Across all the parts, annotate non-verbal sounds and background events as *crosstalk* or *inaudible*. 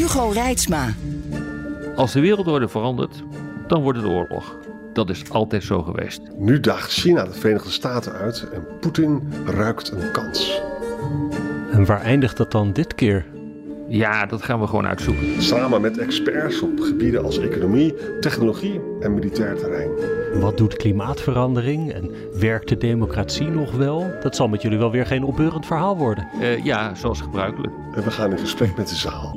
Hugo Reitsma. Als de wereldorde verandert, dan wordt het oorlog. Dat is altijd zo geweest. Nu daagt China de Verenigde Staten uit en Poetin ruikt een kans. En waar eindigt dat dan dit keer? Ja, dat gaan we gewoon uitzoeken. Samen met experts op gebieden als economie, technologie en militair terrein. Wat doet klimaatverandering en werkt de democratie nog wel? Dat zal met jullie wel weer geen opbeurend verhaal worden. Uh, ja, zoals gebruikelijk. En we gaan in gesprek met de zaal.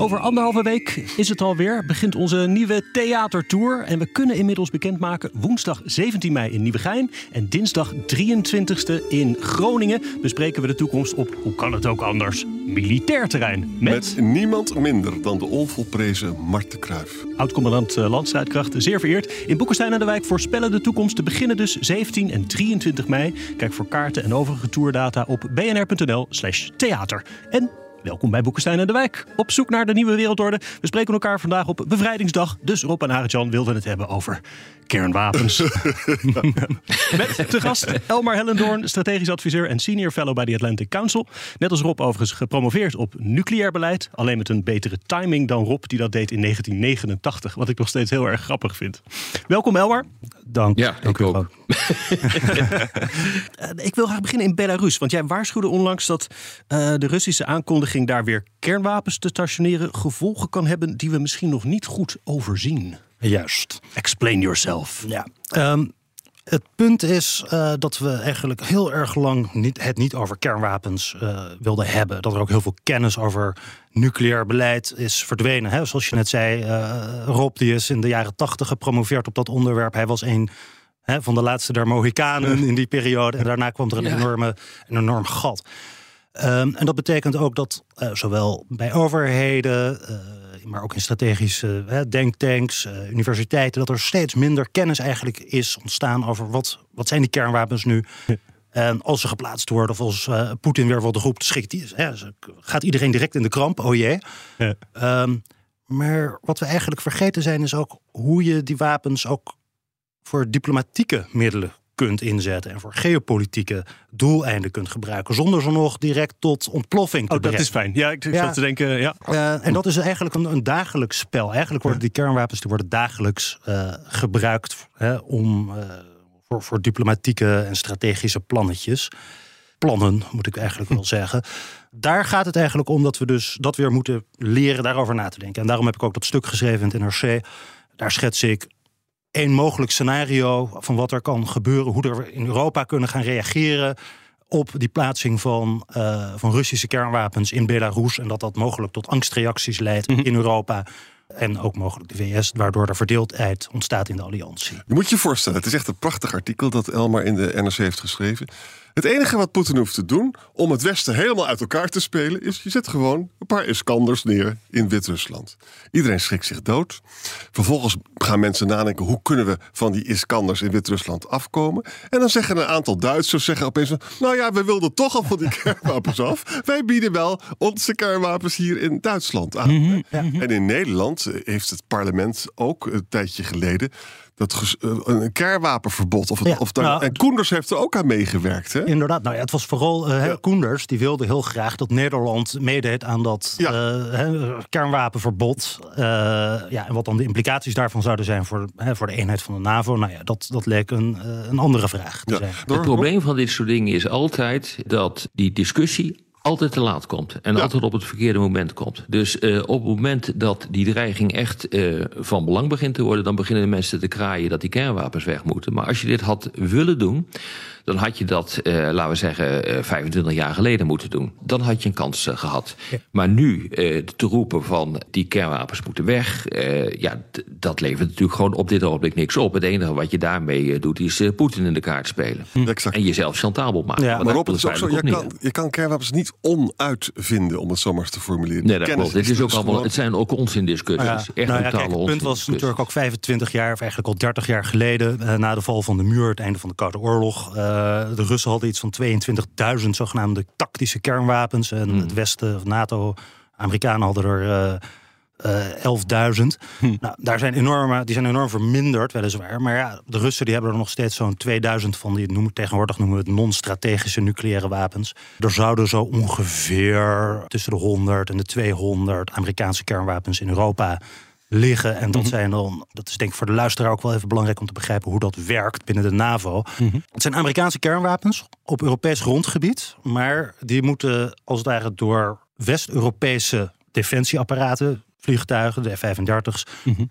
Over anderhalve week is het alweer, begint onze nieuwe theatertour. En we kunnen inmiddels bekendmaken woensdag 17 mei in Nieuwegein en dinsdag 23e in Groningen bespreken we de toekomst op, hoe kan het ook anders, militair terrein. Met, met niemand minder dan de onvolprezen Marten Kruijf. Oud-commandant eh, Landstrijdkrachten, zeer vereerd. In Boekenstein aan de Wijk voorspellen de toekomst te beginnen dus 17 en 23 mei. Kijk voor kaarten en overige tourdata op bnr.nl slash theater. En Welkom bij Boekenstein en de Wijk. Op zoek naar de nieuwe wereldorde. We spreken elkaar vandaag op Bevrijdingsdag. Dus Rob en Arjan wilden het hebben over kernwapens. *laughs* Met te gast Elmar Hellendoorn, strategisch adviseur en senior fellow bij de Atlantic Council. Net als Rob overigens gepromoveerd op nucleair beleid. Alleen met een betere timing dan Rob die dat deed in 1989. Wat ik nog steeds heel erg grappig vind. Welkom Elmar. Dank. Ja, dank ik ook. *laughs* ik wil graag beginnen in Belarus. Want jij waarschuwde onlangs dat uh, de Russische aankondiging daar weer kernwapens te stationeren gevolgen kan hebben die we misschien nog niet goed overzien. Juist. Explain yourself. Ja. Um, het punt is uh, dat we eigenlijk heel erg lang niet, het niet over kernwapens uh, wilden hebben. Dat er ook heel veel kennis over nucleair beleid is verdwenen. Hè? Zoals je net zei, uh, Rob die is in de jaren tachtig gepromoveerd op dat onderwerp. Hij was een hè, van de laatste der Mohikanen in die periode. En daarna kwam er een, ja. enorme, een enorm gat. Um, en dat betekent ook dat zowel bij overheden maar ook in strategische uh, denktanks, universiteiten, dat er steeds minder kennis eigenlijk is ontstaan over wat, wat zijn die kernwapens nu. En als ze geplaatst worden, of als Poetin weer wat de groep schikt, die, hè, gaat iedereen direct in de kramp. Oh jee. Ja. Um, maar wat we eigenlijk vergeten zijn, is ook hoe je die wapens ook voor diplomatieke middelen kunt inzetten en voor geopolitieke doeleinden kunt gebruiken, zonder ze nog direct tot ontploffing te oh, brengen. Dat is fijn. Ja, ik, ik ja. zat te denken. Ja. Uh, en dat is eigenlijk een, een dagelijks spel. Eigenlijk worden die kernwapens die worden dagelijks uh, gebruikt hè, om uh, voor, voor diplomatieke en strategische plannetjes. Plannen, moet ik eigenlijk wel zeggen. Daar gaat het eigenlijk om dat we dus dat weer moeten leren daarover na te denken. En daarom heb ik ook dat stuk geschreven in het NRC. Daar schets ik een mogelijk scenario van wat er kan gebeuren, hoe we in Europa kunnen gaan reageren op die plaatsing van, uh, van Russische kernwapens in Belarus. En dat dat mogelijk tot angstreacties leidt in Europa. En ook mogelijk de VS, waardoor er verdeeldheid ontstaat in de alliantie. Je moet je voorstellen, het is echt een prachtig artikel dat Elmar in de NRC heeft geschreven. Het enige wat Poetin hoeft te doen om het Westen helemaal uit elkaar te spelen, is je zet gewoon een paar Iskanders neer in Wit-Rusland. Iedereen schrikt zich dood. Vervolgens gaan mensen nadenken: hoe kunnen we van die Iskanders in Wit-Rusland afkomen? En dan zeggen een aantal Duitsers zeggen opeens: nou ja, we wilden toch al van die *laughs* kernwapens af. Wij bieden wel onze kernwapens hier in Duitsland aan. Mm -hmm, ja. En in Nederland heeft het parlement ook een tijdje geleden dat een kernwapenverbod. Of, het, ja, of daar, nou, en Koenders heeft er ook aan meegewerkt. Hè? Inderdaad. Nou ja, het was vooral uh, ja. Koenders die wilde heel graag dat Nederland meedeed aan dat ja. uh, kernwapenverbod. Uh, ja, en wat dan de implicaties daarvan zouden zijn voor, voor de eenheid van de NAVO. Nou ja, dat, dat leek een, een andere vraag te zijn. Het probleem van dit soort dingen is altijd dat die discussie altijd te laat komt. En ja. altijd op het verkeerde moment komt. Dus uh, op het moment dat die dreiging echt uh, van belang begint te worden, dan beginnen de mensen te kraaien dat die kernwapens weg moeten. Maar als je dit had willen doen, dan had je dat, uh, laten we zeggen, uh, 25 jaar geleden moeten doen. Dan had je een kans uh, gehad. Ja. Maar nu te roepen van die kernwapens moeten weg, ja, dat levert natuurlijk gewoon op dit ogenblik niks op. Het enige wat je daarmee doet is Poetin in de kaart spelen. Hm. En jezelf chantabel maken. Ja. Maar Rob, het is ook zo, je kan, je kan kernwapens niet onuitvinden, om het zo maar eens te formuleren. Nee, dat klopt. Het, is ook allemaal, het zijn ook onzindiscussies. Ja. Echt nou ja, kijk, het punt was natuurlijk ook 25 jaar, of eigenlijk al 30 jaar geleden, na de val van de muur, het einde van de Koude Oorlog. Uh, de Russen hadden iets van 22.000 zogenaamde tactische kernwapens. En Hmm. het Westen, of NATO, Amerikanen hadden er uh, uh, 11.000. Hmm. Nou, daar zijn enorme, die zijn enorm verminderd, weliswaar. Maar ja, de Russen die hebben er nog steeds zo'n 2000 van. Die noemen, tegenwoordig noemen we het non-strategische nucleaire wapens. Er zouden zo ongeveer tussen de 100 en de 200 Amerikaanse kernwapens in Europa liggen. En dat zijn dan, dat is denk ik voor de luisteraar ook wel even belangrijk om te begrijpen hoe dat werkt binnen de NAVO. Het zijn Amerikaanse kernwapens op Europees grondgebied, maar die moeten als het ware door West-Europese defensieapparaten. Vliegtuigen, de F-35's,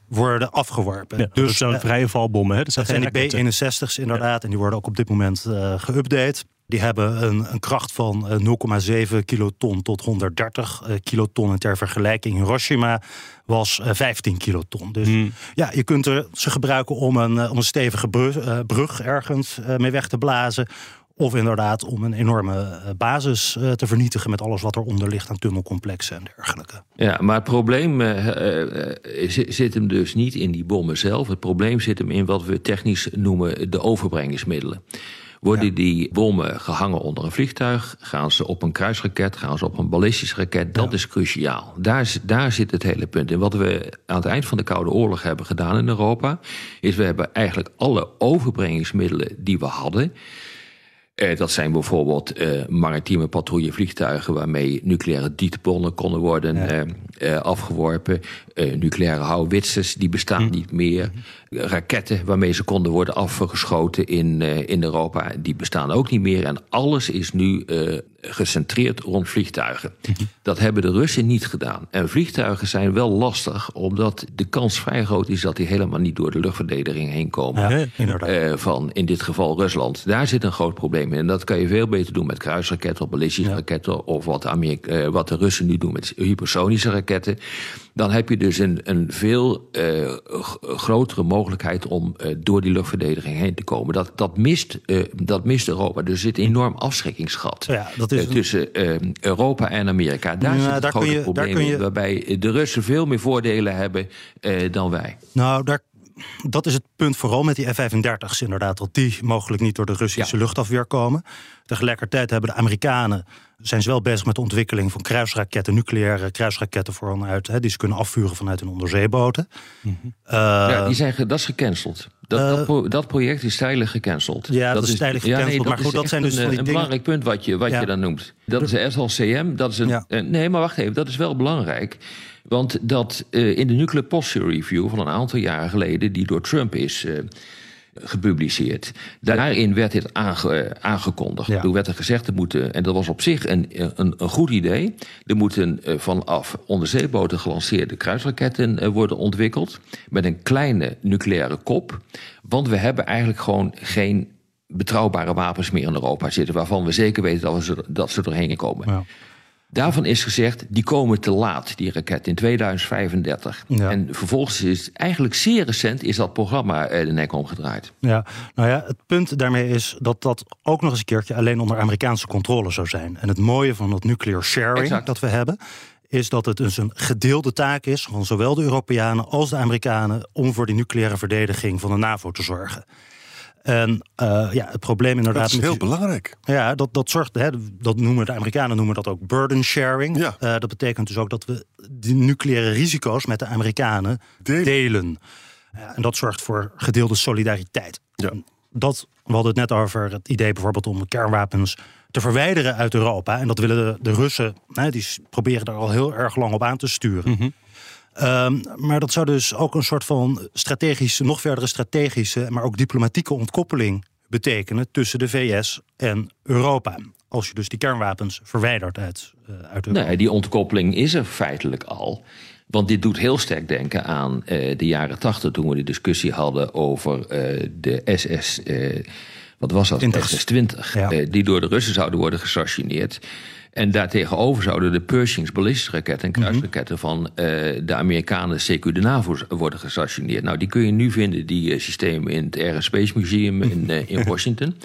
worden afgeworpen. Ja, dus zo'n vrije valbommen. Hè? Dat zijn die B-61's inderdaad. En die worden ook op dit moment uh, geüpdate. Die hebben een, een kracht van uh, 0,7 kiloton tot 130 uh, kiloton. En ter vergelijking Hiroshima was uh, 15 kiloton. Dus Hmm. ja, je kunt er, ze gebruiken om een, om een stevige brug, brug ergens mee weg te blazen. Of inderdaad om een enorme basis te vernietigen met alles wat eronder ligt aan tunnelcomplexen en dergelijke. Ja, maar het probleem uh, zit hem dus niet in die bommen zelf. Het probleem zit hem in wat we technisch noemen de overbrengingsmiddelen. Worden ja. die bommen gehangen onder een vliegtuig? Gaan ze op een kruisraket? Gaan ze op een ballistische raket? Dat ja. is cruciaal. Daar, daar zit het hele punt in. Wat we aan het eind van de Koude Oorlog hebben gedaan in Europa... is we hebben eigenlijk alle overbrengingsmiddelen die we hadden... Uh, dat zijn bijvoorbeeld uh, maritieme patrouillevliegtuigen waarmee nucleaire diepbonnen konden worden ja. uh, afgeworpen. nucleaire houwitsers, die bestaan hm. niet meer. Raketten waarmee ze konden worden afgeschoten in, in Europa, die bestaan ook niet meer. En alles is nu gecentreerd rond vliegtuigen. Hm. Dat hebben de Russen niet gedaan. En vliegtuigen zijn wel lastig, omdat de kans vrij groot is dat die helemaal niet door de luchtverdediging heen komen. Ja, van in dit geval Rusland. Daar zit een groot probleem En dat kan je veel beter doen met kruisraketten of ballistische ja. raketten. Of wat, Amerika, wat de Russen nu doen met hypersonische raketten. Dan heb je dus een, een veel uh, grotere mogelijkheid om uh, door die luchtverdediging heen te komen. Dat, dat, mist, dat mist Europa. Dus er zit een enorm afschrikkingsgat ja, dat is tussen Europa en Amerika. Daar ja, zit het daar grote je, probleem. Waarbij de Russen veel meer voordelen hebben dan wij. Nou, daar dat is het punt vooral met die F-35's inderdaad. Dat die mogelijk niet door de Russische ja. luchtafweer komen. Tegelijkertijd hebben de Amerikanen zijn ze wel bezig met de ontwikkeling van kruisraketten, nucleaire kruisraketten vanuit, hè, die ze kunnen afvuren vanuit hun onderzeeboten. Mm -hmm. uh, ja, die zijn, dat is gecanceld. Dat, uh, dat, pro, dat, project is tijdelijk gecanceld. Ja, dat, dat is tijdelijk gecanceld. Ja, nee, maar goed, dat zijn dus een, van die een dingen... belangrijk punt wat je, wat ja. je dan noemt. Dat is de SLCM. Dat is een, ja. nee, maar wacht even, dat is wel belangrijk. Want dat uh, in de Nuclear Posture Review van een aantal jaren geleden, die door Trump is uh, gepubliceerd. Daarin werd dit aange, aangekondigd. Ja. Toen werd er gezegd, er moeten, en dat was op zich een, een, een goed idee... er moeten uh, vanaf onderzeeboten gelanceerde kruisraketten uh, worden ontwikkeld... met een kleine nucleaire kop. Want we hebben eigenlijk gewoon geen betrouwbare wapens meer in Europa zitten... waarvan we zeker weten dat, we ze, dat ze erheen komen. Ja. Daarvan is gezegd, die komen te laat, die raket, in 2035. Ja. En vervolgens is eigenlijk zeer recent is dat programma de nek omgedraaid. Ja, nou ja, het punt daarmee is dat dat ook nog eens een keertje alleen onder Amerikaanse controle zou zijn. En het mooie van dat nuclear sharing exact. dat we hebben, is dat het dus een gedeelde taak is van zowel de Europeanen als de Amerikanen om voor die nucleaire verdediging van de NAVO te zorgen. En uh, ja, het probleem inderdaad... Dat is heel belangrijk. Ja, dat, dat zorgt... Hè, dat noemen de Amerikanen noemen dat ook burden sharing. Ja. Uh, dat betekent dus ook dat we die nucleaire risico's met de Amerikanen delen. en dat zorgt voor gedeelde solidariteit. Ja. Dat, we hadden het net over het idee bijvoorbeeld om kernwapens te verwijderen uit Europa. En dat willen de, de Russen, hè, die proberen daar al heel erg lang op aan te sturen. Mm Um, maar dat zou dus ook een soort van strategische, nog verdere strategische, maar ook diplomatieke ontkoppeling betekenen tussen de VS en Europa. Als je dus die kernwapens verwijdert uit, uh, uit Europa. Nee, die ontkoppeling is er feitelijk al. Want dit doet heel sterk denken aan uh, de jaren tachtig, toen we de discussie hadden over uh, de SS wat was dat? 20. SS-20. Ja. eh, die door de Russen zouden worden gestationeerd. En daartegenover zouden de Pershings ballistische raketten en kruisraketten van eh, de Amerikanen, CQ de NAVO, worden gestationeerd. Nou, die kun je nu vinden, die eh, systemen, in het Air and Space Museum in, *laughs* eh, in Washington.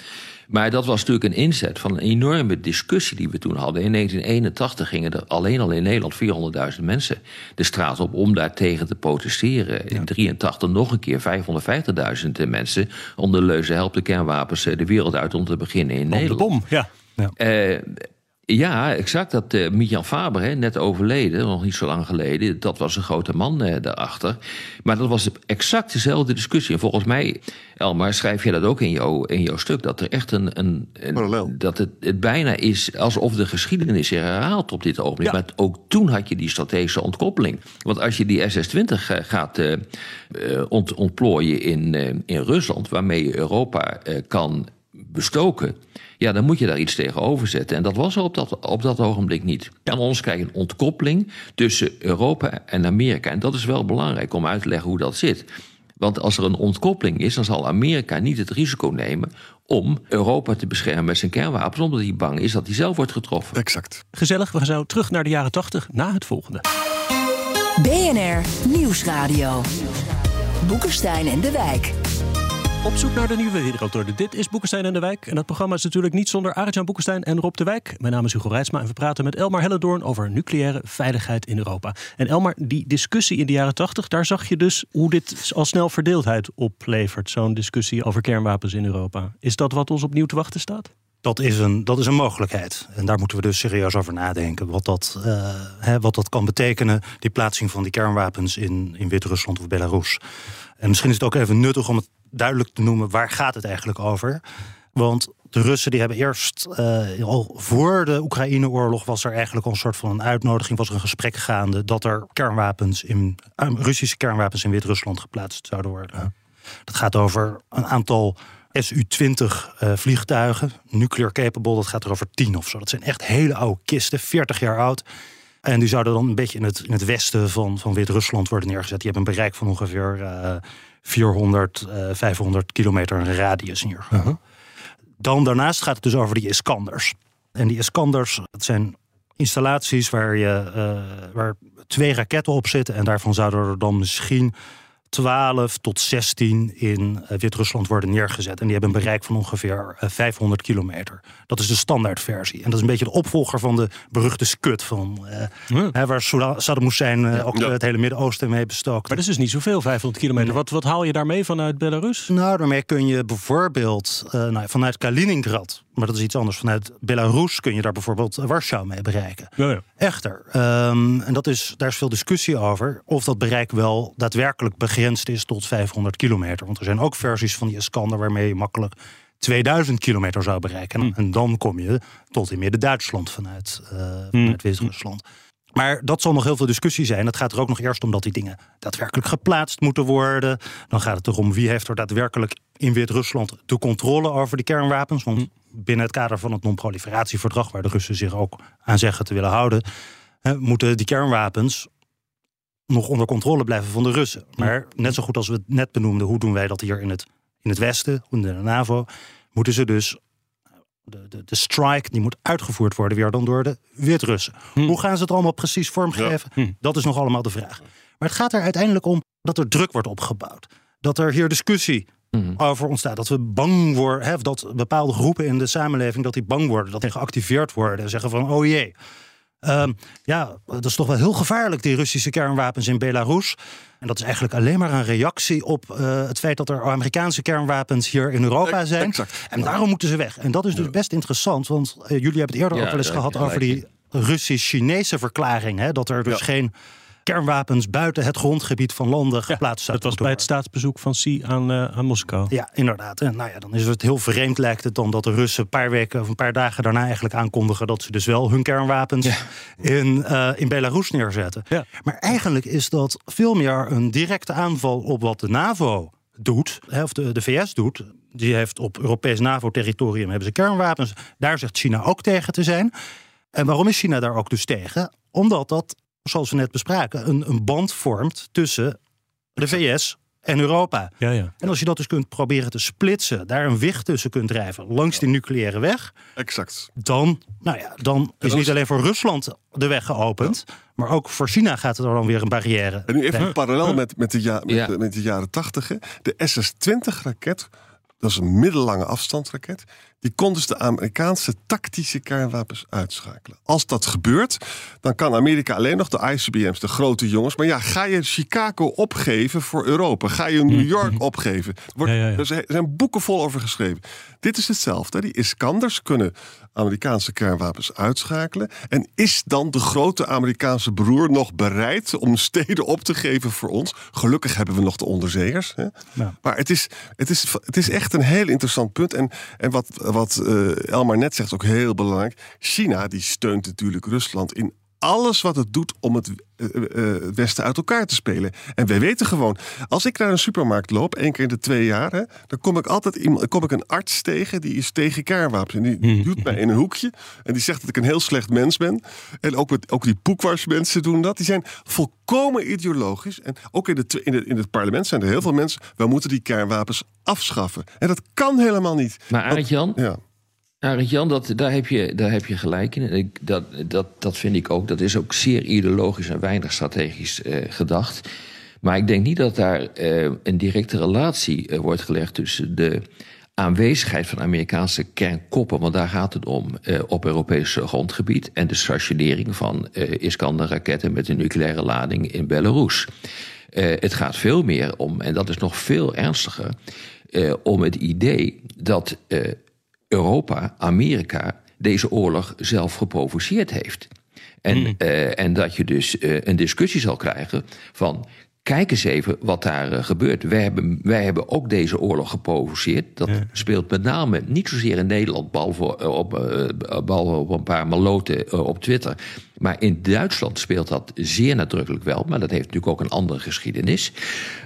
Maar dat was natuurlijk een inzet van een enorme discussie die we toen hadden. In 1981 gingen er alleen al in Nederland 400.000 mensen de straat op om daar tegen te protesteren. In 83 nog een keer 550.000 mensen onder de leuze help de kernwapens de wereld uit om te beginnen in Om de Nederland. bom, ja. Eh, ja, exact. Dat uh, Mijan Faber, hè, net overleden, nog niet zo lang geleden, dat was een grote man eh, daarachter. Maar dat was exact dezelfde discussie. En volgens mij, Elmar, schrijf je dat ook in jouw, in jouw stuk, dat er echt een. een, een Parallel. dat het, het bijna is alsof de geschiedenis zich herhaalt op dit ogenblik. Ja. Maar ook toen had je die strategische ontkoppeling. Want als je die SS-20 eh, gaat ont, ontplooien in, in Rusland, waarmee je Europa kan bestoken. Ja, dan moet je daar iets tegenover zetten. En dat was er op dat, op dat ogenblik niet. En ons krijg je een ontkoppeling tussen Europa en Amerika. En dat is wel belangrijk om uit te leggen hoe dat zit. Want als er een ontkoppeling is, dan zal Amerika niet het risico nemen om Europa te beschermen met zijn kernwapens, omdat hij bang is dat hij zelf wordt getroffen. Exact. Gezellig, we gaan zo terug naar de jaren 80 na het volgende. BNR Nieuwsradio. Boekenstein en de Wijk. Op zoek naar de nieuwe wereldorde. Dit is Boekenstein en de Wijk. En dat programma is natuurlijk niet zonder Arjan Boekenstein en Rob de Wijk. Mijn naam is Hugo Reitsma en we praten met Elmar Hellendoorn over nucleaire veiligheid in Europa. En Elmar, die discussie in de jaren 80, daar zag je dus hoe dit al snel verdeeldheid oplevert. Zo'n discussie over kernwapens in Europa. Is dat wat ons opnieuw te wachten staat? Dat is, een, dat is een mogelijkheid. En daar moeten we dus serieus over nadenken. Wat dat, eh, hè, wat dat kan betekenen, die plaatsing van die kernwapens in, in Wit-Rusland of Belarus. En misschien is het ook even nuttig om het duidelijk te noemen, waar gaat het eigenlijk over? Want de Russen die hebben eerst, eh, al voor de Oekraïne-oorlog was er eigenlijk al een soort van een uitnodiging, was er een gesprek gaande dat er kernwapens in, eh, Russische kernwapens in Wit-Rusland geplaatst zouden worden. Dat gaat over een aantal SU-20 eh, vliegtuigen, nuclear capable, dat gaat er over 10 of zo. Dat zijn echt hele oude kisten, 40 jaar oud. En die zouden dan een beetje in het, in het westen van, van Wit-Rusland worden neergezet. Die hebben een bereik van ongeveer 400, eh 500 kilometer een radius in ieder geval. Dan daarnaast gaat het dus over die Iskanders. En die Iskanders, dat zijn installaties waar, je, eh, waar twee raketten op zitten. En daarvan zouden er dan misschien 12 tot 16 in eh, Wit-Rusland worden neergezet. En die hebben een bereik van ongeveer eh, 500 kilometer. Dat is de standaardversie. En dat is een beetje de opvolger van de beruchte Scud. Van, eh, hè, waar Saddam Hussein eh, ook Ja. het hele Midden-Oosten mee bestookt. Maar dat is dus niet zoveel, 500 kilometer. Wat, wat haal je daarmee vanuit Belarus? Nou, daarmee kun je bijvoorbeeld eh, nou, vanuit Kaliningrad, maar dat is iets anders, vanuit Belarus kun je daar bijvoorbeeld Warschau mee bereiken. Ja, ja. Echter, ehm, en dat is, daar is veel discussie over, of dat bereik wel daadwerkelijk begrensd is tot 500 kilometer. Want er zijn ook versies van die Iskander waarmee je makkelijk 2000 kilometer zou bereiken. En, en dan kom je tot in Midden-Duitsland vanuit, eh vanuit Wit-Rusland. Maar dat zal nog heel veel discussie zijn. Het gaat er ook nog eerst om dat die dingen daadwerkelijk geplaatst moeten worden. Dan gaat het erom wie heeft er daadwerkelijk in Wit-Rusland de controle over die kernwapens. Want binnen het kader van het non-proliferatieverdrag, waar de Russen zich ook aan zeggen te willen houden, hè, moeten die kernwapens nog onder controle blijven van de Russen. Maar net zo goed als we het net benoemden, hoe doen wij dat hier in het, in het Westen, in de NAVO, moeten ze dus de, de, de strike die moet uitgevoerd worden weer dan door de Wit-Russen. Hoe gaan ze het allemaal precies vormgeven? Dat is nog allemaal de vraag. Maar het gaat er uiteindelijk om dat er druk wordt opgebouwd. Dat er hier discussie over ontstaat. Dat we bang worden, hè, dat bepaalde groepen in de samenleving dat die bang worden, dat die geactiveerd worden en zeggen van oh jee. Ehm, ja, dat is toch wel heel gevaarlijk, die Russische kernwapens in Belarus. En dat is eigenlijk alleen maar een reactie op eh, het feit dat er Amerikaanse kernwapens hier in Europa zijn. exact. En daarom moeten ze weg. En dat is dus best interessant, want eh, jullie hebben het eerder Ja, ook wel eens gehad over die Russisch-Chinese verklaring. Hè, dat er dus geen kernwapens buiten het grondgebied van landen geplaatst Dat zouden was bij het staatsbezoek van Xi aan, eh, aan Moskou. Ja, inderdaad. En nou ja, dan is het heel vreemd lijkt het dan dat de Russen een paar weken of een paar dagen daarna eigenlijk aankondigen dat ze dus wel hun kernwapens in, eh, in Belarus neerzetten. Ja. Maar eigenlijk is dat veel meer een directe aanval op wat de NAVO doet, of de, de VS doet. Die heeft op Europees NAVO-territorium hebben ze kernwapens. Daar zegt China ook tegen te zijn. En waarom is China daar ook dus tegen? Omdat dat, zoals we net bespraken, een, een band vormt tussen de VS en Europa. Ja, ja. En als je dat dus kunt proberen te splitsen, daar een wicht tussen kunt drijven langs die nucleaire weg, Exact. dan, nou ja, dan is niet alleen voor Rusland de weg geopend, maar ook voor China gaat er dan weer een barrière. En nu even parallel met, met, de ja, met, Ja. de, met de jaren tachtig. hè. De SS-20-raket, dat is een middellange afstandsraket... die kon dus de Amerikaanse tactische kernwapens uitschakelen. Als dat gebeurt, dan kan Amerika alleen nog de ICBM's, de grote jongens... maar ja, ga je Chicago opgeven voor Europa? Ga je New York opgeven? Er, wordt, Ja, ja, ja. er zijn- zijn boeken vol over geschreven. Dit is hetzelfde. Die Iskanders kunnen Amerikaanse kernwapens uitschakelen. En is dan de grote Amerikaanse broer nog bereid om steden op te geven voor ons? Gelukkig hebben we nog de onderzeeërs. Hè? Maar het is, het, is, het is echt een heel interessant punt. En, en wat, wat eh, Elmar net zegt, ook heel belangrijk. China die steunt natuurlijk Rusland in alles wat het doet om het eh, eh, het Westen uit elkaar te spelen. En wij weten gewoon, als ik naar een supermarkt loop, één keer in de twee jaar, hè, dan kom ik altijd iemand, kom ik een arts tegen die is tegen kernwapens. En die *laughs* duwt mij in een hoekje en die zegt dat ik een heel slecht mens ben. En ook, met, ook die poekwarsmensen doen dat. Die zijn volkomen ideologisch. En ook in, de, in, de, in het parlement zijn er heel veel mensen. We moeten die kernwapens afschaffen. En dat kan helemaal niet. Maar Arend Jan, Ja. Arend Jan dat, daar, heb je, daar heb je gelijk in. Ik, dat, dat, dat vind ik ook. Dat is ook zeer ideologisch en weinig strategisch eh, gedacht. Maar ik denk niet dat daar eh, een directe relatie eh, wordt gelegd tussen de aanwezigheid van Amerikaanse kernkoppen, want daar gaat het om op Europees grondgebied, en de stationering van Iskander-raketten met een nucleaire lading in Belarus. Het gaat veel meer om, en dat is nog veel ernstiger, om het idee dat Europa, Amerika, deze oorlog zelf geprovoceerd heeft. En, eh, en dat je dus eh, een discussie zal krijgen van. Kijk eens even wat daar eh, gebeurt. Wij hebben, wij hebben ook deze oorlog geprovoceerd. Dat speelt met name niet zozeer in Nederland, behalve eh, op, eh, behalve op een paar maloten op Twitter. Maar in Duitsland speelt dat zeer nadrukkelijk wel. Maar dat heeft natuurlijk ook een andere geschiedenis.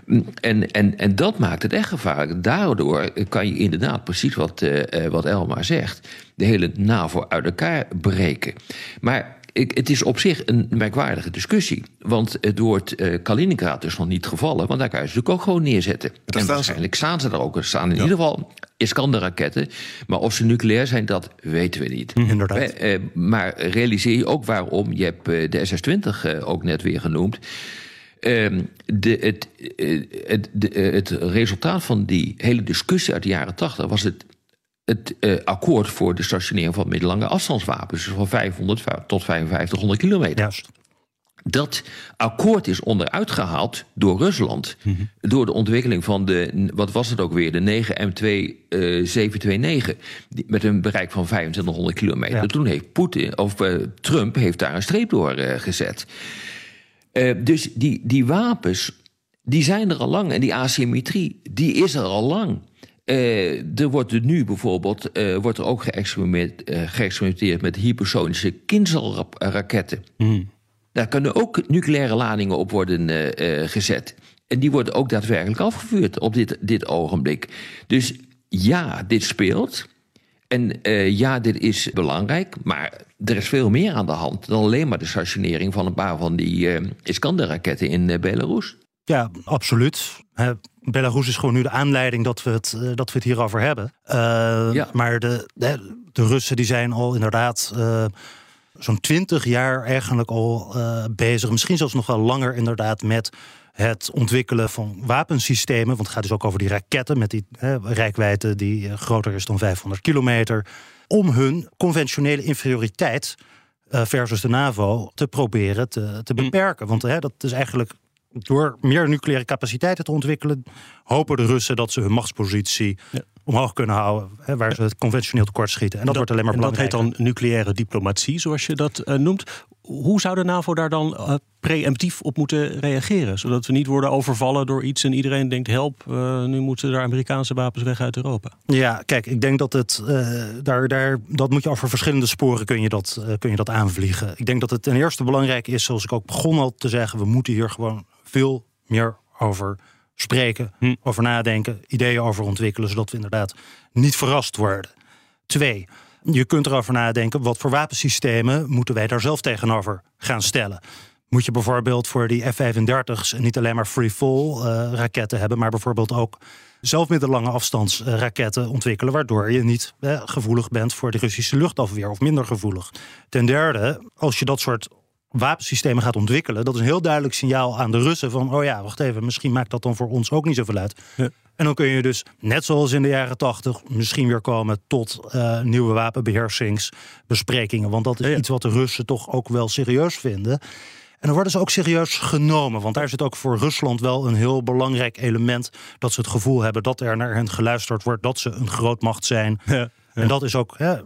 Mm, En, en, en dat maakt het echt gevaarlijk. Daardoor kan je inderdaad, precies wat, wat Elmar zegt, de hele NAVO uit elkaar breken. Maar ik, het is op zich een merkwaardige discussie. Want het woord eh, Kaliningrad is nog niet gevallen. Want daar kan je ze natuurlijk ook gewoon neerzetten. En ze. waarschijnlijk staan ze daar ook. Er staan in ieder geval Iskander-raketten. Maar of ze nucleair zijn, dat weten we niet. Inderdaad. Eh, eh, maar realiseer je ook waarom. Je hebt eh, de SS-20 eh, ook net weer genoemd. Ehm, de, het, eh, het, de, eh, het resultaat van die hele discussie uit de jaren 80 was het, het eh, akkoord voor de stationering van middellange afstandswapens, dus van 500 tot 5500 kilometer. Juist. Dat akkoord is onderuit gehaald door Rusland. Door de ontwikkeling van de, wat was het ook weer, de 9M2 eh, 729. die- Met een bereik van 2500 kilometer. Ja. Toen heeft Poetin, of eh, Trump heeft daar een streep door eh, gezet. Dus die, die wapens, die zijn er al lang. En die asymmetrie, die is er al lang. Eh, er wordt er nu bijvoorbeeld eh, wordt er ook geëxperimenteerd, eh, geëxperimenteerd met hypersonische Kinzel-raketten. Daar kunnen ook nucleaire ladingen op worden gezet. En die worden ook daadwerkelijk afgevuurd op dit, dit ogenblik. Dus ja, dit speelt. En ja, dit is belangrijk. Maar er is veel meer aan de hand dan alleen maar de stationering van een paar van die Iskander-raketten in Belarus. Ja, absoluut. Hè, Belarus is gewoon nu de aanleiding dat we het, eh, dat we het hierover hebben. Eh, Ja. Maar de, de, de Russen die zijn al inderdaad eh, zo'n twintig jaar eigenlijk al bezig. Misschien zelfs nog wel langer inderdaad met het ontwikkelen van wapensystemen. Want het gaat dus ook over die raketten met die eh, rijkwijde die groter is dan 500 kilometer. Om hun conventionele inferioriteit versus de NAVO te proberen te, te beperken. Want hè, dat is eigenlijk door meer nucleaire capaciteiten te ontwikkelen, hopen de Russen dat ze hun machtspositie omhoog kunnen houden, hè, waar ze het conventioneel tekort schieten. En dat, wordt alleen maar en dat heet dan nucleaire diplomatie, zoals je dat eh, noemt. Hoe zou de NAVO daar dan eh, preemptief op moeten reageren? Zodat we niet worden overvallen door iets en iedereen denkt: help, eh, nu moeten er Amerikaanse wapens weg uit Europa. Ja, kijk, ik denk dat het daar, daar, dat moet je over verschillende sporen kun je dat, kun je dat aanvliegen. Ik denk dat het ten eerste belangrijk is, zoals ik ook begon al te zeggen, we moeten hier gewoon veel meer over spreken, over nadenken, ideeën over ontwikkelen, zodat we inderdaad niet verrast worden. Twee, je kunt erover nadenken, wat voor wapensystemen moeten wij daar zelf tegenover gaan stellen? moet je bijvoorbeeld voor die F-35's niet alleen maar free-fall uh, raketten hebben, maar bijvoorbeeld ook zelf middellange afstandsraketten ontwikkelen, waardoor je niet eh, gevoelig bent voor de Russische luchtafweer of minder gevoelig. Ten derde, als je dat soort wapensystemen gaat ontwikkelen, dat is een heel duidelijk signaal aan de Russen van, oh ja, wacht even, misschien maakt dat dan voor ons ook niet zoveel uit. Ja. En dan kun je dus, net zoals in de jaren tachtig, misschien weer komen tot uh, nieuwe wapenbeheersingsbesprekingen. Want dat is iets wat de Russen toch ook wel serieus vinden. En dan worden ze ook serieus genomen. Want daar zit ook voor Rusland wel een heel belangrijk element. Dat ze het gevoel hebben dat er naar hen geluisterd wordt. Dat ze een grootmacht zijn. Ja, En dat is ook, hè,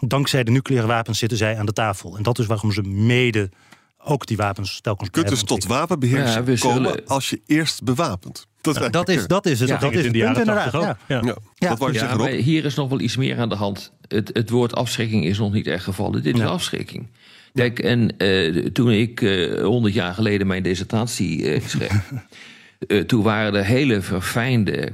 dankzij de nucleaire wapens zitten zij aan de tafel. En dat is waarom ze mede ook die wapens telkens Je kunt dus tot wapenbeheersing ja, komen als je eerst bewapent. Dat, is, dat, is, dat is het. dat is het punt inderdaad. Ja. Ja. Maar hier is nog wel iets meer aan de hand. Het, het woord afschrikking is nog niet echt gevallen. Dit is afschrikking. Kijk, en uh, toen ik eh, honderd uh, jaar geleden mijn dissertatie uh, schreef, *laughs* toen waren er hele verfijnde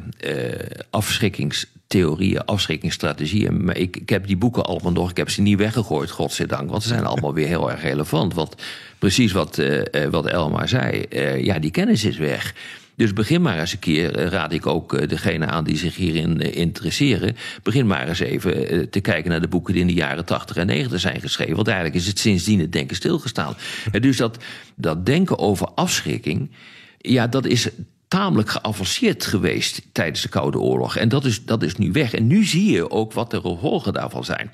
afschrikkingstheorieën, afschrikkingsstrategieën. Maar ik, ik heb die boeken allemaal nog, ik heb ze niet weggegooid, godzijdank, want ze zijn *laughs* allemaal weer heel erg relevant. Want precies wat, wat Elmar zei, ja, die kennis is weg. Dus begin maar eens een keer, eh, raad ik ook eh, degene aan die zich hierin eh, interesseren. Begin maar eens even te kijken naar de boeken die in de jaren 80 en 90 zijn geschreven. Want eigenlijk is het sindsdien het denken stilgestaan. *laughs* Dus dat, dat denken over afschrikking, ja, dat is tamelijk geavanceerd geweest tijdens de Koude Oorlog. En dat is, dat is nu weg. En nu zie je ook wat de gevolgen daarvan zijn.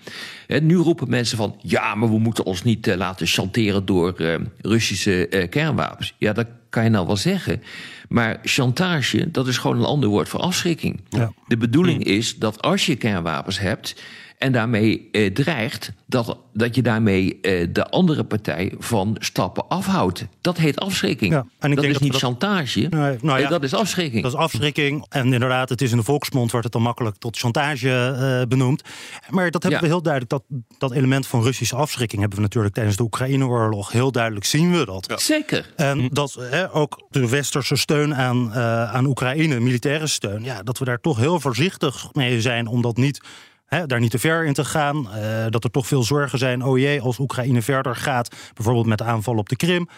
En nu roepen mensen van... ja, maar we moeten ons niet laten chanteren door Russische kernwapens. Ja, dat kan je nou wel zeggen. Maar chantage, dat is gewoon een ander woord voor afschrikking. Ja. De bedoeling is dat als je kernwapens hebt en daarmee eh, dreigt dat, dat je daarmee eh, de andere partij van stappen afhoudt. Dat heet afschrikking. Ja, en ik dat denk is dat niet chantage, nee, nou ja, dat is afschrikking. Dat is afschrikking. En inderdaad, het is in de volksmond wordt het dan makkelijk tot chantage uh, benoemd. Maar dat hebben we heel duidelijk, dat, dat element van Russische afschrikking hebben we natuurlijk tijdens de Oekraïne-oorlog heel duidelijk zien we dat. Zeker. En hm. dat ook de westerse steun aan, uh, aan Oekraïne, militaire steun, ja, dat we daar toch heel voorzichtig mee zijn om dat niet daar niet te ver in te gaan. Uh, dat er toch veel zorgen zijn. Oh jee, als Oekraïne verder gaat, bijvoorbeeld met de aanval op de Krim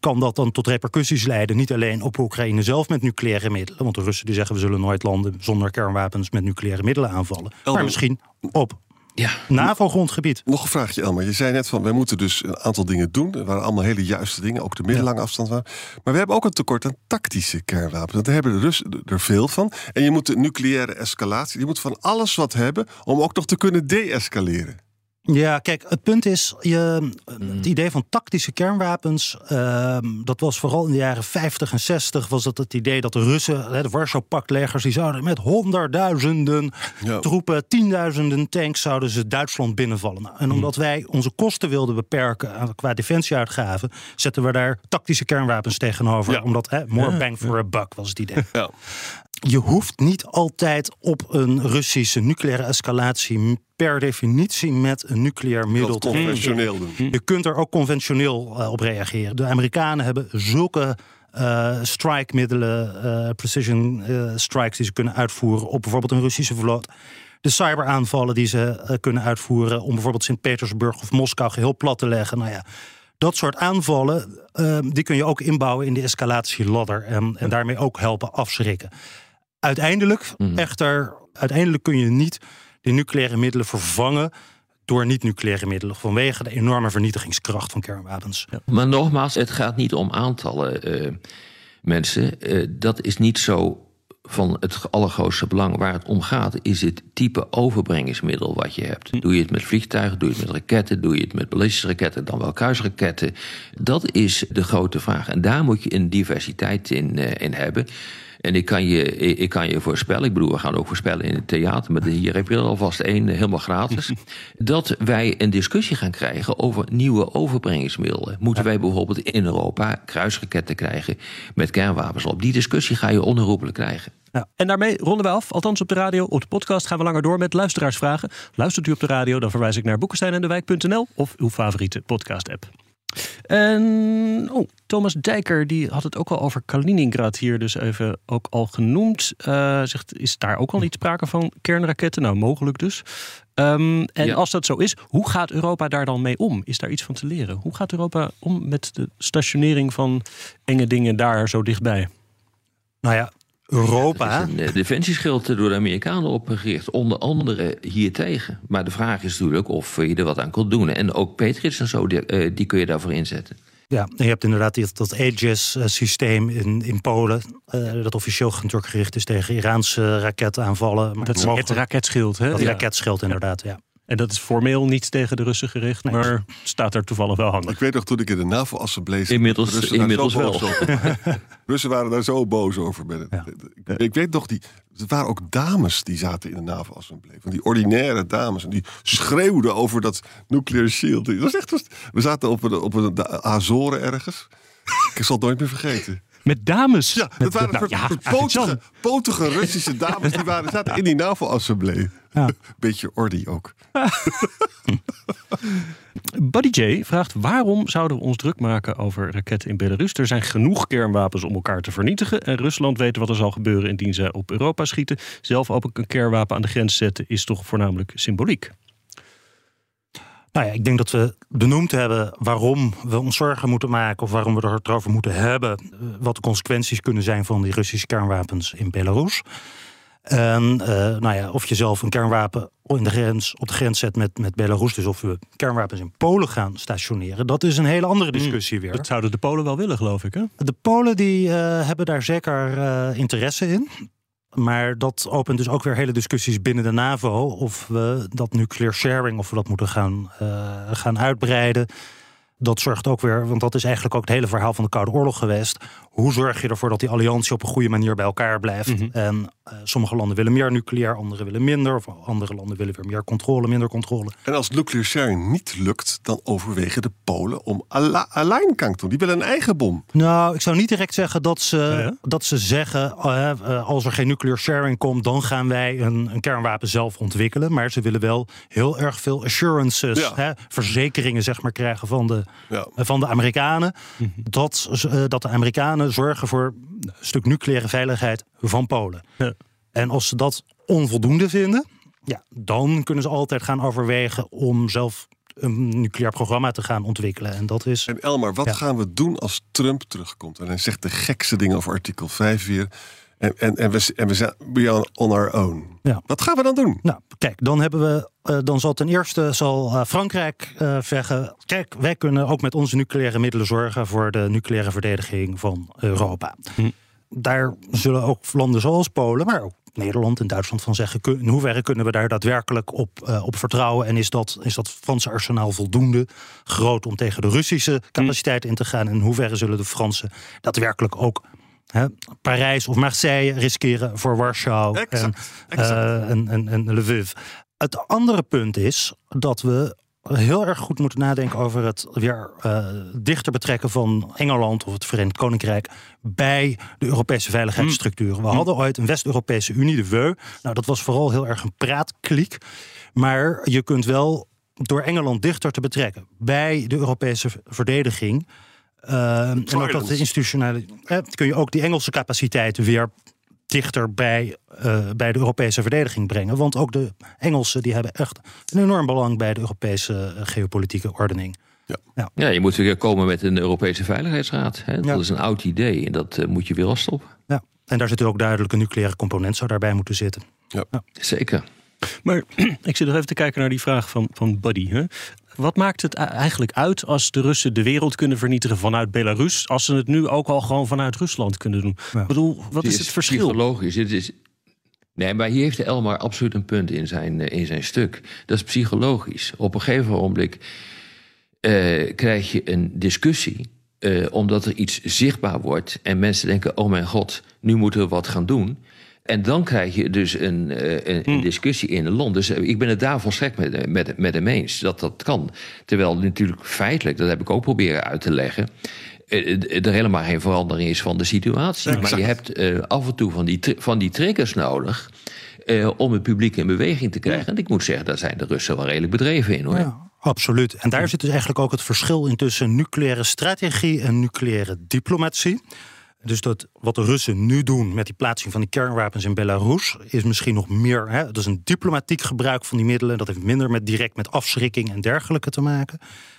kan dat dan tot repercussies leiden. Niet alleen op Oekraïne zelf met nucleaire middelen. Want de Russen die zeggen we zullen nooit landen zonder kernwapens met nucleaire middelen aanvallen. Maar misschien op ja. NAVO-grondgebied. Nog een vraagje, Elmer. Je zei net van, wij moeten dus een aantal dingen doen. Er waren allemaal hele juiste dingen, ook de middellange afstand. Maar we hebben ook een tekort aan tactische kernwapens. Daar hebben de Russen er veel van. En je moet de nucleaire escalatie, je moet van alles wat hebben... om ook nog te kunnen deescaleren. Ja, kijk, het punt is, je, het mm. idee van tactische kernwapens, uh, dat was vooral in de jaren 50 en 60, was dat het idee dat de Russen, de Warschau-paktlegers, die zouden met honderdduizenden troepen, tienduizenden tanks, zouden ze Duitsland binnenvallen. Nou, en mm. omdat wij onze kosten wilden beperken qua defensieuitgaven, zetten we daar tactische kernwapens tegenover. Omdat, hè, more bang for a buck was het idee. Ja je hoeft niet altijd op een Russische nucleaire escalatie per definitie met een nucleair middel te conventioneel doen. Je kunt er ook conventioneel uh, op reageren. De Amerikanen hebben zulke uh, strike-middelen, uh, precision strikes die ze kunnen uitvoeren op bijvoorbeeld een Russische vloot. De cyberaanvallen die ze kunnen uitvoeren om bijvoorbeeld Sint-Petersburg of Moskou geheel plat te leggen. Nou ja, dat soort aanvallen, die kun je ook inbouwen in de escalatieladder en, en daarmee ook helpen afschrikken. Uiteindelijk, mhm. echter, uiteindelijk kun je niet de nucleaire middelen vervangen door niet-nucleaire middelen. Vanwege de enorme vernietigingskracht van kernwapens. Maar nogmaals, het gaat niet om aantallen uh, mensen. Uh, dat is niet zo van het allergrootste belang. Waar het om gaat, is het type overbrengingsmiddel wat je hebt. Hm. Doe je het met vliegtuigen, doe je het met raketten, doe je het met ballistische raketten, dan wel kruisraketten. Dat is de grote vraag. En daar moet je een diversiteit in, uh, in hebben. En ik kan, je, ik kan je voorspellen, ik bedoel, we gaan ook voorspellen in het theater, maar hier heb je er alvast één eh, helemaal gratis. *laughs* dat wij een discussie gaan krijgen over nieuwe overbrengingsmiddelen. Moeten wij bijvoorbeeld in Europa kruisraketten krijgen met kernwapens op? Die discussie ga je onherroepelijk krijgen. Ja. En daarmee ronden we af. Althans op de radio. Op de podcast gaan we langer door met luisteraarsvragen. Luistert u op de radio, dan verwijs ik naar boekensteinendewijk.nl of uw favoriete podcast-app. En oh, Thomas Dijker die had het ook al over Kaliningrad hier dus even ook al genoemd. Uh, zegt, is daar ook al iets sprake van kernraketten? Nou, mogelijk dus. Ehm, en Ja. als dat zo is, hoe gaat Europa daar dan mee om? Is daar iets van te leren? Hoe gaat Europa om met de stationering van enge dingen daar zo dichtbij? Nou ja, Europa. Er is een eh, defensieschild door de Amerikanen opgericht, onder andere hiertegen. Maar de vraag is natuurlijk of je er wat aan kunt doen. En ook Patriots en zo, die, eh, die kun je daarvoor inzetten. Ja, je hebt inderdaad dat Aegis-systeem in, in Polen. eh, dat officieel natuurlijk gericht is tegen Iraanse raketaanvallen. Maar Dat is het raketschild, hè? Dat Ja. raketschild inderdaad, ja. En dat is formeel niet tegen de Russen gericht, Nee. maar staat er toevallig wel handig. Ik weet nog toen ik in de NAVO-assemblee zat, Inmiddels- Russen inmiddels wel. *laughs* Russen waren daar zo boos over. Ja. ik weet nog, die, er waren ook dames die zaten in de NAVO-assemblee. Van die ordinaire dames. En die schreeuwden over dat nuclear shield. Dat was echt, we zaten op een, op een de Azoren ergens. Ik zal het nooit meer vergeten. Met dames. Ja, dat waren nou, ja, potige, potige Russische dames. Die waren, zaten in die NAVO-assemblee. Ja. *laughs* Beetje ordi ook. *laughs* Buddy J vraagt waarom zouden we ons druk maken over raketten in Belarus? Er zijn genoeg kernwapens om elkaar te vernietigen. En Rusland weet wat er zal gebeuren indien zij op Europa schieten. Zelf ook een kernwapen aan de grens zetten is toch voornamelijk symboliek. Nou ja, ik denk dat we benoemd hebben waarom we ons zorgen moeten maken. of waarom we het erover moeten hebben. eh, wat de consequenties kunnen zijn van die Russische kernwapens in Belarus. En eh, nou ja, of je zelf een kernwapen in de grens, op de grens zet met, met Belarus. Dus of we kernwapens in Polen gaan stationeren. Dat is een hele andere discussie weer. Dat zouden de Polen wel willen, geloof ik. Hè? De Polen die, eh, hebben daar zeker interesse in. Maar dat opent dus ook weer hele discussies binnen de NAVO. Of we dat nuclear sharing, of we dat moeten gaan, eh, gaan uitbreiden. Dat zorgt ook weer, want dat is eigenlijk ook het hele verhaal van de Koude Oorlog geweest. Hoe zorg je ervoor dat die alliantie op een goede manier bij elkaar blijft? Mhm. En eh, sommige landen willen meer nucleair, andere willen minder. Of andere landen willen weer meer controle, minder controle. En als nuclear sharing niet lukt, dan overwegen de Polen om Alleingang te doen. Die willen een eigen bom. Nou, ik zou niet direct zeggen dat ze, ja? dat ze zeggen: eh, eh, als er geen nuclear sharing komt, dan gaan wij een, een kernwapen zelf ontwikkelen. Maar ze willen wel heel erg veel assurances, Ja. hè, verzekeringen zeg maar, krijgen van de, Ja. eh, van de Amerikanen. dat, ze- eh, dat de Amerikanen zorgen voor een stuk nucleaire veiligheid van Polen. Ja. En als ze dat onvoldoende vinden, ja, dan kunnen ze altijd gaan overwegen om zelf een nucleair programma te gaan ontwikkelen. En dat is. En Elmar, wat Ja. gaan we doen als Trump terugkomt? En hij zegt de gekste dingen over artikel 5 weer. En, en, en, we, en we zijn on our own. Ja. Wat gaan we dan doen? Nou, kijk, dan hebben we. eh, dan zal ten eerste zal eh, Frankrijk eh, zeggen. Kijk, wij kunnen ook met onze nucleaire middelen zorgen voor de nucleaire verdediging van Europa. Hm. Daar zullen ook landen zoals Polen, maar ook Nederland en Duitsland van zeggen. In hoeverre kunnen we daar daadwerkelijk op, eh, op vertrouwen? En is dat, is dat Franse arsenaal voldoende groot om tegen de Russische capaciteit in te gaan? En in hoeverre zullen de Fransen daadwerkelijk ook hè, Parijs of Marseille riskeren voor Warschau? Exact, En, exact. eh, en, en, en Lviv. Het andere punt is dat we heel erg goed moeten nadenken over het weer eh, dichter betrekken van Engeland of het Verenigd Koninkrijk bij de Europese veiligheidsstructuren. We hadden ooit een West-Europese Unie, de WEU. Nou, dat was vooral heel erg een praatkliek. Maar je kunt wel door Engeland dichter te betrekken bij de Europese verdediging. Eh, en ook dat de institutionele. eh, kun je ook die Engelse capaciteiten weer dichter bij, eh, bij de Europese verdediging brengen. Want ook de Engelsen die hebben echt een enorm belang bij de Europese eh, geopolitieke ordening. Ja, je moet weer komen met een Europese Veiligheidsraad. Hè? Dat Ja. is een oud idee en dat moet je weer afstoppen. Ja. En daar zit ook duidelijk een nucleaire component zou daarbij moeten zitten. Zeker. Maar *clears throat* ik zit nog even te kijken naar die vraag van, van Buddy. Hè? Wat maakt het eigenlijk uit als de Russen de wereld kunnen vernietigen vanuit Belarus, als ze het nu ook al gewoon vanuit Rusland kunnen doen? Ja. Ik bedoel, wat is het verschil? Psychologisch. Het is... Nee, maar hier heeft Elmar absoluut een punt in zijn, eh, in zijn stuk. Dat is psychologisch. Op een gegeven moment eh, krijg je een discussie. eh, omdat er iets zichtbaar wordt. En mensen denken: oh mijn god, nu moeten we wat gaan doen. En dan krijg je dus een, eh, een, een discussie in een land. Dus eh, ik ben het daar volstrekt met, met, met hem eens dat dat kan. Terwijl natuurlijk feitelijk, dat heb ik ook proberen uit te leggen. eh, er helemaal geen verandering is van de situatie. Maar je hebt af en toe van die, van die triggers nodig. om het publiek in beweging te krijgen. En ik moet zeggen, daar zijn de Russen wel redelijk bedreven in hoor. Ja, absoluut. En daar zit dus eigenlijk ook het verschil in tussen nucleaire strategie en nucleaire diplomatie. Dus dat, wat de Russen nu doen met die plaatsing van die kernwapens in Belarus, is misschien nog meer. Hè, dat is een diplomatiek gebruik van die middelen. Dat heeft minder met direct met afschrikking en dergelijke te maken.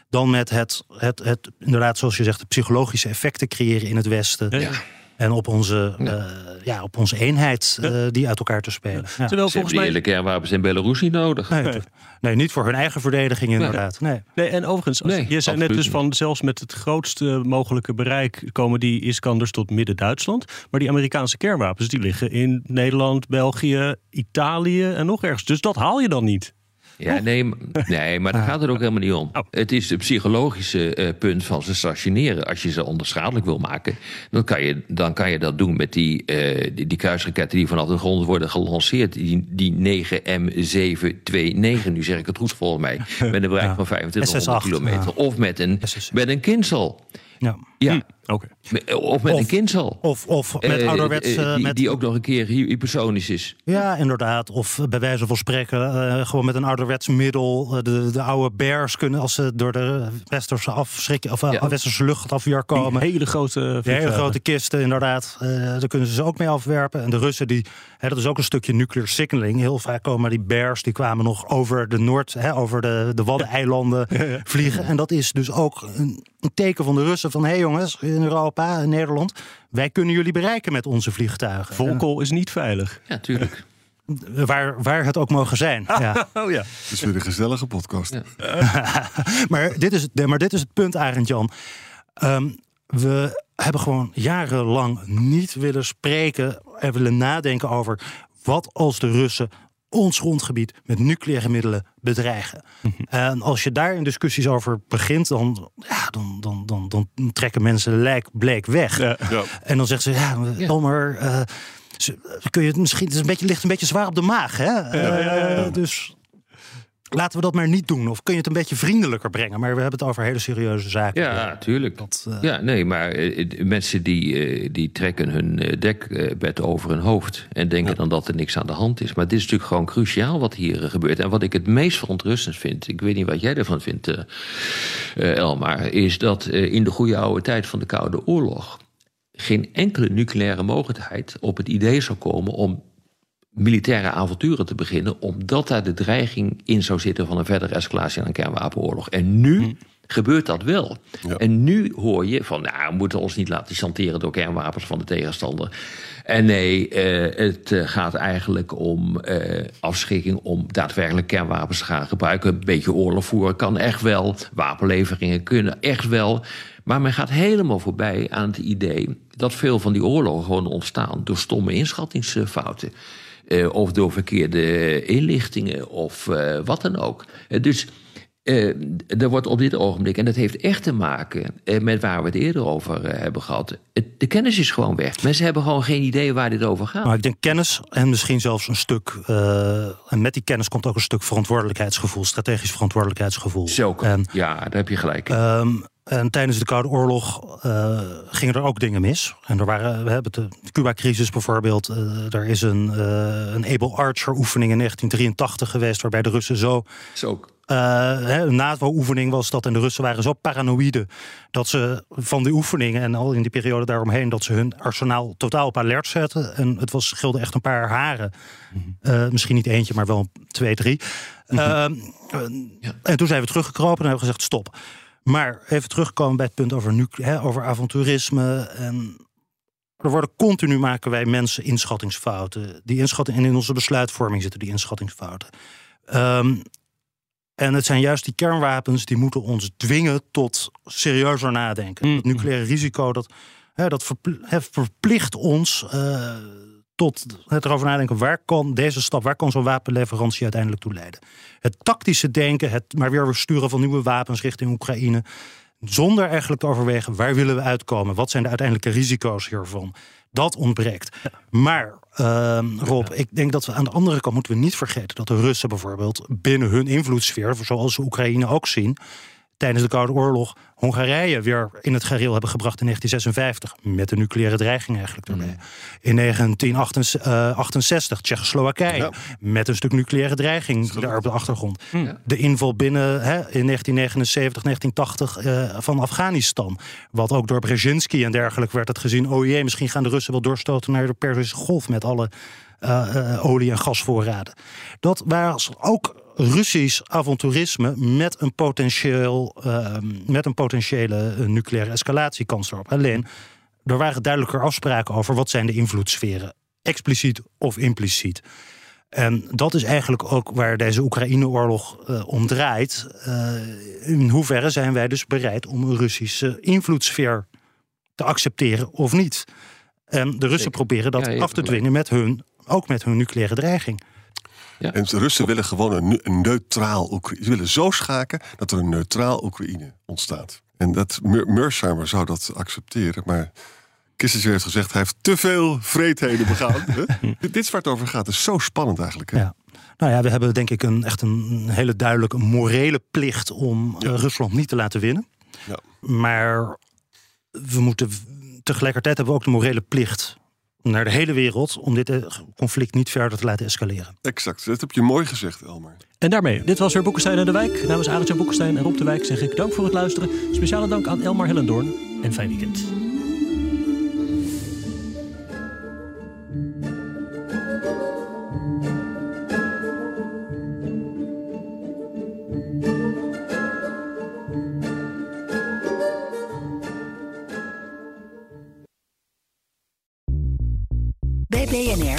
Dan met het, het, het inderdaad, zoals je zegt, de psychologische effecten creëren in het Westen. Ja. En op onze, ja. ja, op onze eenheid uh, die uit elkaar te spelen. Ja. Terwijl volgens mij. hele kernwapens in Belarus niet nodig. Nee, nee. nee, niet voor hun eigen verdediging, inderdaad. Nee. nee en overigens, als, je zei net dus van zelfs met het grootste mogelijke bereik komen die Iskanders tot midden-Duitsland. Maar die Amerikaanse kernwapens die liggen in Nederland, België, Italië en nog ergens. Dus dat haal je dan niet. Ja, nee, nee, maar daar gaat het ook helemaal niet om. Het is het psychologische uh, punt van ze stationeren. Als je ze onderschadelijk wil maken, dan kan je, dan kan je dat doen met die, uh, die, die, kruisraketten die vanaf de grond worden gelanceerd. Die, die 9M729, nu zeg ik het goed volgens mij. *laughs* Met een bereik van 2500 kilometer. Of met een, met een Kinsel. Ja. ja. Hm. Okay. Of met of, een kindsel. Of, of met uh, ouderwets... Uh, die, met... die ook nog een keer hypersonisch is. Ja, inderdaad. Of bij wijze van spreken uh, gewoon met een ouderwets middel. de, de oude bears kunnen als ze door de westerse afschrikken... of ja. westerse luchtafweer komen. Die hele grote... Die hele grote kisten, inderdaad. daar kunnen ze ze ook mee afwerpen. En de Russen, die, hè, dat is ook een stukje nuclear signaling. Heel vaak komen die bears, die kwamen nog over de Noord... Hè, over de, de Waddeneilanden ja. vliegen. En dat is dus ook een, een teken van de Russen van... hé hey jongens, in Europa, in Nederland. Wij kunnen jullie bereiken met onze vliegtuigen. Volkel is niet veilig. Ja, tuurlijk. *laughs* Waar, waar het ook mogen zijn. Ja. *laughs* Oh ja. Het is weer een gezellige podcast. Ja. *laughs* maar, dit is het, maar dit is het punt, Arend Jan. Um, we hebben gewoon jarenlang niet willen spreken en willen nadenken over wat als de Russen ons grondgebied met nucleaire middelen bedreigen. En als je daar in discussies over begint, dan, ja, dan, dan, dan, dan trekken mensen lijk bleek weg. Ja. Ja. En dan zeggen ze, ja, Elmer, uh, kun je het misschien, het is een beetje, ligt een beetje zwaar op de maag. Hè? Uh, dus Laten we dat maar niet doen. Of kun je het een beetje vriendelijker brengen? Maar we hebben het over hele serieuze zaken. Ja, natuurlijk. Dat, uh... Ja, nee, maar uh, mensen die, uh, die trekken hun dekbed over hun hoofd. En denken ja. dan dat er niks aan de hand is. Maar dit is natuurlijk gewoon cruciaal wat hier gebeurt. En wat ik het meest verontrustend vind. Ik weet niet wat jij ervan vindt, Elmar. Is dat in de goede oude tijd van de Koude Oorlog. geen enkele nucleaire mogelijkheid op het idee zou komen om militaire avonturen te beginnen, omdat daar de dreiging in zou zitten van een verdere escalatie aan een kernwapenoorlog. En nu hm. gebeurt dat wel. Ja. En nu hoor je van, nou, we moeten ons niet laten chanteren door kernwapens van de tegenstander. En nee, uh, het gaat eigenlijk om uh, afschrikking om daadwerkelijk kernwapens te gaan gebruiken. Een beetje oorlog voeren kan echt wel. Wapenleveringen kunnen echt wel. Maar men gaat helemaal voorbij aan het idee dat veel van die oorlogen gewoon ontstaan door stomme inschattingsfouten. Uh, of door verkeerde inlichtingen of uh, wat dan ook. Uh, dus er wordt op dit ogenblik, en dat heeft echt te maken met waar we het eerder over hebben gehad. Het, de kennis is gewoon weg. Mensen hebben gewoon geen idee waar dit over gaat. Maar ik denk kennis en misschien zelfs een stuk. en met die kennis komt ook een stuk verantwoordelijkheidsgevoel, strategisch verantwoordelijkheidsgevoel. Zo, en, ja, daar heb je gelijk. Um, en tijdens de Koude Oorlog uh, gingen er ook dingen mis. En er waren, we hebben de Cuba-crisis bijvoorbeeld. Uh, er is een, uh, een Able Archer oefening in 1983 geweest, waarbij de Russen zo. Zo. een NAVO-oefening was dat. En de Russen waren zo paranoïde dat ze van die oefeningen en al in die periode daaromheen, dat ze hun arsenaal totaal op alert zetten. En het was, scheelde echt een paar haren. Mm-hmm. misschien niet eentje, maar wel twee, drie. Mm-hmm. ja. En toen zijn we teruggekropen en hebben gezegd: stop. Maar even terugkomen bij het punt over, hè, over avonturisme. En er worden continu maken wij mensen inschattingsfouten. Die inschatting, en in onze besluitvorming zitten die inschattingsfouten. Um, en het zijn juist die kernwapens die moeten ons dwingen tot serieuzer nadenken. Mm. Het nucleaire risico dat, hè, dat verplicht ons uh, tot het erover nadenken, waar kan deze stap, waar kan zo'n wapenleverantie uiteindelijk toe leiden? Het tactische denken, het maar weer sturen van nieuwe wapens richting Oekraïne, zonder eigenlijk te overwegen waar willen we uitkomen, wat zijn de uiteindelijke risico's hiervan. Dat ontbreekt. Maar uh, Rob, ik denk dat we aan de andere kant moeten we niet vergeten dat de Russen bijvoorbeeld binnen hun invloedssfeer, zoals ze Oekraïne ook zien, tijdens de Koude Oorlog Hongarije weer in het gareel hebben gebracht in 1956. Met de nucleaire dreiging eigenlijk erbij. In 1968 Tsjechoslowakije. Ja. Met een stuk nucleaire dreiging daar op de achtergrond. De inval binnen hè, in 1979, 1980 eh, van Afghanistan. Wat ook door Brzezinski en dergelijke werd het gezien. Oh jee, misschien gaan de Russen wel doorstoten naar de Perzische Golf met alle eh, eh, olie- en gasvoorraden. Dat was ook Russisch avonturisme met een, potentieel, eh, met een potentiële eh, nucleaire escalatiekans erop. Alleen, er waren duidelijker afspraken over wat zijn de invloedssferen. Expliciet of impliciet. En dat is eigenlijk ook waar deze Oekraïne-oorlog eh, om draait. Eh, in hoeverre zijn wij dus bereid om een Russische invloedssfeer te accepteren of niet? En de Russen proberen dat Ja, af te dwingen met hun, ook met hun nucleaire dreiging. En de Russen willen gewoon een, neutraal Oekraïne. Ze willen zo schaken dat er een neutraal Oekraïne ontstaat. En dat Mer- Mersheimer zou dat accepteren, maar Kissinger heeft gezegd hij heeft te veel vreedheden begaan. *laughs* Dit is waar het over gaat. Is zo spannend eigenlijk. Hè? Ja. Nou ja, we hebben denk ik een, echt een hele duidelijke morele plicht om eh, Rusland niet te laten winnen. Ja. Maar we moeten tegelijkertijd hebben we ook de morele plicht naar de hele wereld om dit eh, conflict niet verder te laten escaleren. Exact. Dat heb je mooi gezegd, Elmer. En daarmee, dit was weer Boekenstein en de Wijk. Namens Arend-Jan Boekenstein en Rob de Wijk zeg ik dank voor het luisteren. Speciale dank aan Elmar Hellendoorn en fijn weekend.